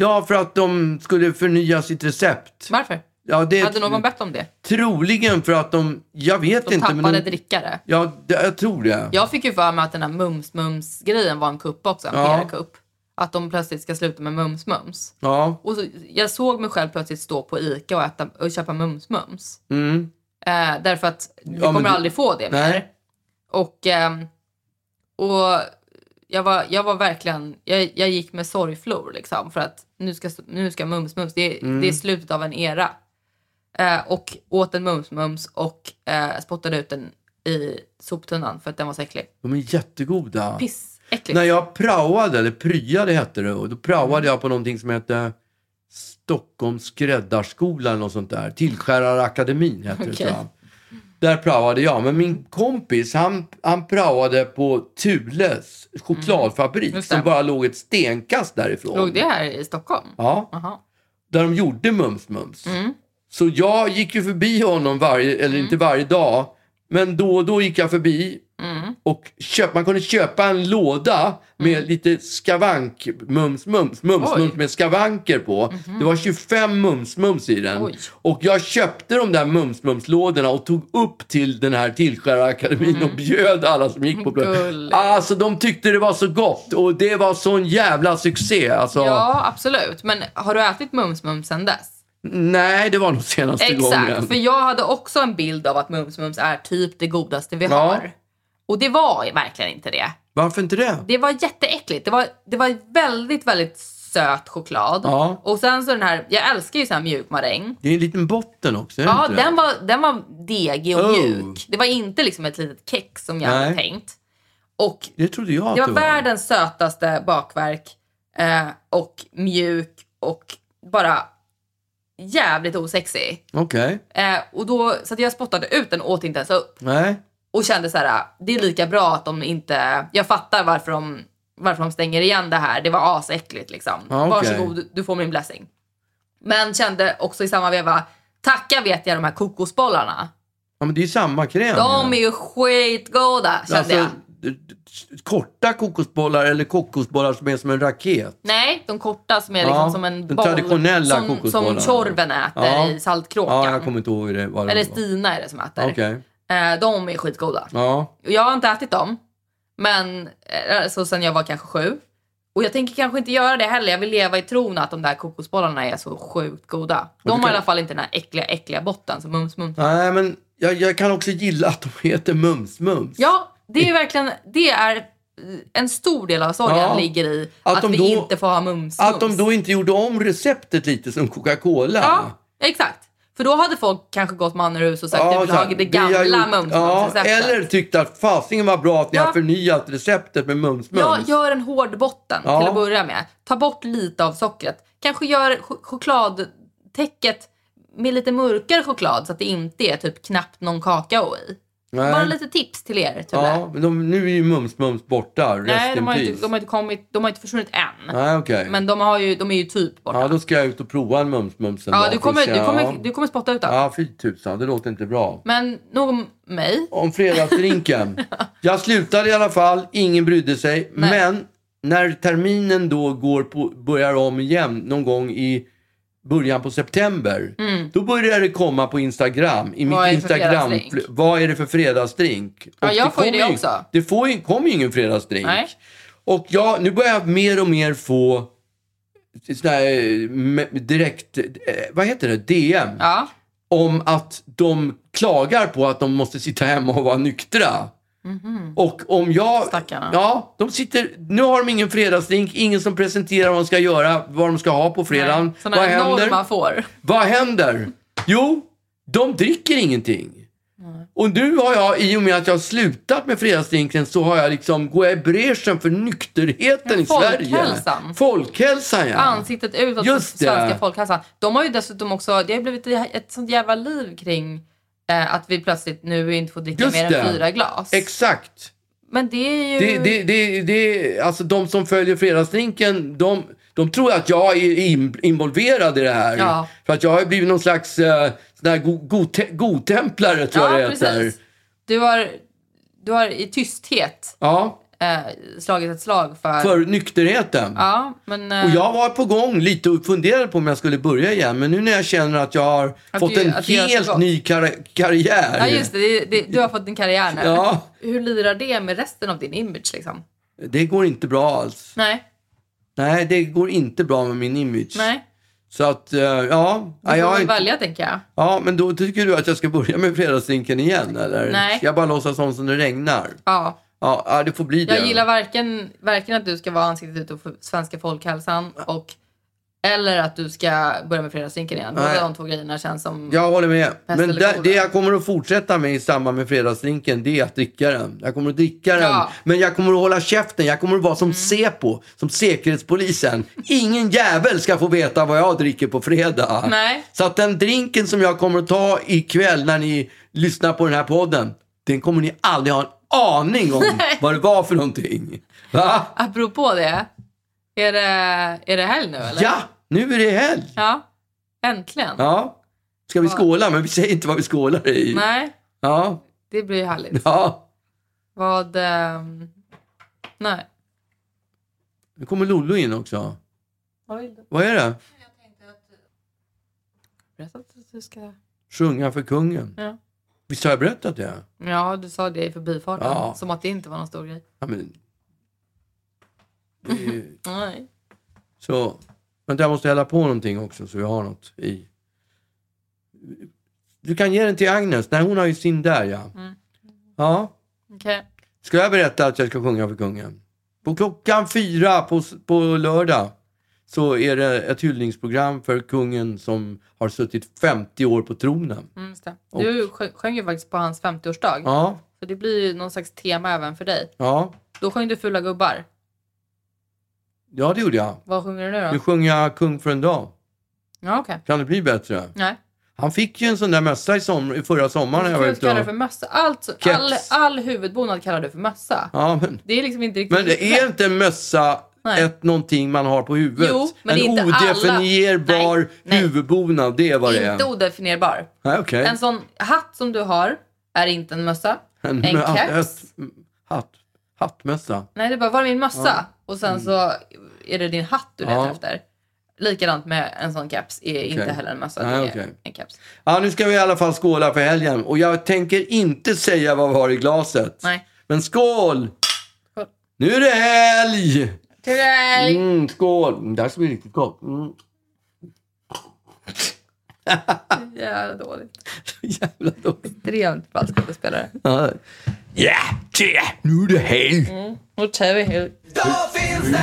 Ja, för att de skulle förnya sitt recept. Varför? Ja, det Hade någon bett om det? Troligen för att de... Jag vet De inte. tappade Men de, drickare. ja, det, jag tror det. Jag fick ju för mig att den här mums-mums-grejen var en kupp också. En Ja. PR-kupp. Att de plötsligt ska sluta med mums-mums. Ja. Och så, jag såg mig själv plötsligt stå på Ica och, äta, och köpa mums-mums. Mm. Eh, därför att vi Ja, kommer du- aldrig få det mer. Och, ehm, och jag, var, jag var verkligen, jag, jag gick med sorgflor liksom. För att nu ska, nu ska mums-mums, det, Mm. det är slutet av en era. Eh, och åt en mums-mums och eh, spottade ut den i soptunnan för att den var så äcklig. De är jättegoda. Pissäckligt. När jag praoade, eller pryade hette det, och då praoade Mm. jag på någonting som hette Stockholms skräddarskola eller något sånt där. Tillskärarakademin hette det tror jag. Där praoade jag. Men min kompis han, han praoade på Thules chokladfabrik Mm. Det. som bara låg ett stenkast därifrån. Låg det här i Stockholm? Ja, Jaha. där de gjorde Mums-Mums. Mm. Så jag gick ju förbi honom varje, eller inte varje dag, men då och då gick jag förbi Mm. Och köp, man kunde köpa en låda med lite skavank, mums, mums, mums, Oj. Mums med skavanker på. Det var 25 mums, mums i den. Oj. Och jag köpte de där mums, mums lådorna och tog upp till den här Tillskärarakademin och bjöd alla som gick på. Gulligt. Alltså de tyckte det var så gott och det var sån jävla succé. Alltså, Ja, absolut. Men har du ätit mums-mums sen dess? Nej, det var nog senaste gången. Exakt, för jag hade också en bild av att mums-mums är typ det godaste vi Ja. har. Och det var verkligen inte det. Varför inte det? Det var jätteäckligt. Det var, det var väldigt, väldigt söt choklad. Ja. Och sen så den här, jag älskar ju så här mjuk maräng. Det är en liten botten också, Ja, den var, den var degig och Oh. mjuk. Det var inte liksom ett litet kex som jag hade Nej. tänkt. Och Det trodde jag att det det var var. världens sötaste bakverk. Eh, och mjuk och bara jävligt osexig. Okej. Eh, och då, så jag spottade ut den och åt inte ens upp. Nej. Och kände så här, det är lika bra att de inte... Jag fattar varför de, varför de stänger igen det här. Det var asäckligt liksom. Okej. Varsågod, du får min blessing. Men kände också i samma veva, tacka vet jag de här kokosbollarna. Ja, men det är ju samma kräm. De är ju. skitgoda kände alltså, jag. korta kokosbollar eller kokosbollar som är som en raket. Nej, de korta som är liksom Ja, som en den boll. traditionella som, kokosbollarna. som Tjorven äter Ja. i Saltkråkan. Ja, jag kommer inte ihåg det, vad det Eller. Stina är det som äter. Okej. Eh, de är skitgoda. Ja. Jag har inte ätit dem. Men eh, alltså, sen jag var kanske sju. Och jag tänker kanske inte göra det heller. Jag vill leva i tron att de där kokosbollarna är så sjukt goda. De du har i kan- alla fall inte den här äckliga, äckliga botten som mums mums. Nej, men jag, jag kan också gilla att de heter Mums-Mums. Ja, det är verkligen, det är eh, en stor del av sorgen Ja. ligger i Att att, vi då- inte får ha mums Att de mums. då inte gjorde om receptet lite som Coca-Cola. Ja, exakt. För då hade folk kanske gått man ur hus och sagt att de vill ha det gamla gjort- mums ja. Eller tyckte att fasingen var bra att ni Ja. har förnyat receptet med Mums-Mums. Ja, gör en hård botten Ja. till att börja med. Ta bort lite av sockret. Kanske gör ch- chokladtäcket med lite mörkare choklad så att det inte är typ knappt någon kakao i. Nej. Bara lite tips till er, Tulle. Ja, men de, nu är ju Mums-Mums borta. Rest Nej, de in har, peace. inte, de har inte kommit, de har inte försvunnit än. Nej, okej. Men de, har ju, de är ju typ borta. Ja, då ska jag ut och prova en Mums-Mums en Ja, dag du kommer, du, kommer, du kommer spotta ut dem. Ja, fy tusan. Det låter inte bra. Men nog om mig. Om fredagsdrinken. jag slutade i alla fall. Ingen brydde sig. Nej. Men när terminen då går på, börjar om igen någon gång i början på september. Då börjar det komma på Instagram. I Mm. Vad mitt det Instagram. Vad är det för fredagsdrink? Ja, jag får ju det också. Det får ju, kommer ju ingen fredagsdrink. Nej. Och jag, nu börjar jag mer och mer få såna här, direkt, eh, vad heter det, DM. Ja. Om att de klagar på att de måste sitta hemma och vara nyktra. Och om jag... Stackarna. Ja, de sitter... Nu har de ingen fredagsdrink, ingen som presenterar vad de ska göra, vad de ska ha på fredagen. Sådana Vad händer? man får. Vad händer? Jo, de dricker ingenting. Och nu har jag, i och med att jag har slutat med fredagsdrinken, så har jag liksom, går jag i bräschen för nykterheten i Sverige. folkhälsan. Folkhälsan, ja. Ansiktet utåt Just svenska det. folkhälsan. De har ju dessutom också, det har blivit ett sånt jävla liv kring eh, att vi plötsligt nu inte får dricka Just mer det. än fyra glas. Exakt. Men det är ju... Det, det, det, det, alltså de som följer fredagsdrinken, de, de tror att jag är in, involverad i det här. Ja. För att jag har blivit någon slags uh, sån här go, gote, godtemplare, tror jag ja, det heter. precis. Du har, du har i tysthet Ja, eh, slagit ett slag för... för nykterheten. Ja, men... eh, Och jag var på gång lite och funderade på om jag skulle börja igen. Men nu när jag känner att jag har Att fått du- en helt ny kar- karriär. Ja, just det, det, det. Du har fått en karriär nu. Ja. Hur lirar det med resten av din image liksom? Det går inte bra alls. Nej, Nej, det går inte bra med min image. nej. Så att, eh, ja. Du får jag inte, välja tänker jag. ja, men då tycker du att jag ska börja med fredagsdrinken igen, eller? Nej. Ska jag bara låtsas som som det regnar? Ja. Ja, det får bli det. Jag gillar varken, varken att du ska vara ansiktet utåt för svenska folkhälsan och eller att du ska börja med fredagsdrinken igen. Båda de två grejerna känns som... Jag håller med. Men det, det jag kommer att fortsätta med i samband med fredagsdrinken, det är att dricka den. Jag kommer att dricka den, Ja. Mm. men jag kommer att hålla käften. Jag kommer att vara som Säpo, som Säkerhetspolisen. Ingen jävel ska få veta vad jag dricker på fredag. Nej. Så att den drinken som jag kommer att ta ikväll när ni lyssnar på den här podden, den kommer ni aldrig ha en aning om vad det var för någonting. Va? Apropå det, är det, är det helg nu eller? Ja, nu är det helg. Ja, äntligen. Ja. Ska vi skåla? Men vi säger inte vad vi skålar i. Nej, Ja. det blir härligt. Ja. Vad... ehm, nej. Nu kommer Lollo in också. Vad vill du? Vad är det? Berätta att du ska... Sjunga för kungen. Ja. Visst har jag berättat det? Ja, du sa det i förbifarten. Ja. Som att det inte var någon stor grej. Ja, men... Det ju... Nej. Så... Vänta, jag måste hälla på någonting också så vi har något i. Du kan ge den till Agnes. Nej, hon har ju sin där, ja. Mm. Ja. Okej. Ska jag berätta att jag ska sjunga för kungen? På klockan fyra på, på lördag så är det ett hyllningsprogram för kungen som har suttit 50 år på tronen. Mm. Du sjö- sjöng ju faktiskt på hans 50-årsdag. Ja, Så det blir ju någon slags tema även för dig. ja, Då sjöng du Fula gubbar. ja det gjorde jag. Vad sjunger du nu Nu då? sjunger jag Kung för en dag. Ja, okej. Kan det bli bättre? Nej. Han fick ju en sån där mössa i, som, förra sommaren jag ute kallar det för mössa. Allt, all, all huvudbonad kallar du för mössa. Ja, men, Det är liksom inte riktigt men det är inte en mössa Nej. ett någonting man har på huvudet? Jo, men en inte alla. odefinierbar nej. huvudbonad, det är vad det är. Inte odefinierbar. Nej, okej. En sån hatt som du har är inte en mössa. En mö- keps. Hatt. Hattmössa. Nej, det är bara, var är min mössa? Och sen så är det din hatt du letar Mm. Ja. efter. Likadant med en sån keps är inte heller en mössa, Nej, okej. en keps. Ja, nu ska vi i alla fall skåla för helgen. Och jag tänker inte säga vad vi har i glaset. Nej. Men skål! Skål. Nu är det helg! Hurray! Mm, skål! Mm, Det här ska bli riktigt gott. Mm. Jävla dåligt. Jävla dåligt. Extremt bra skådespelare. Ja, det, nu är det helg. Nu tar vi hit. Då finns det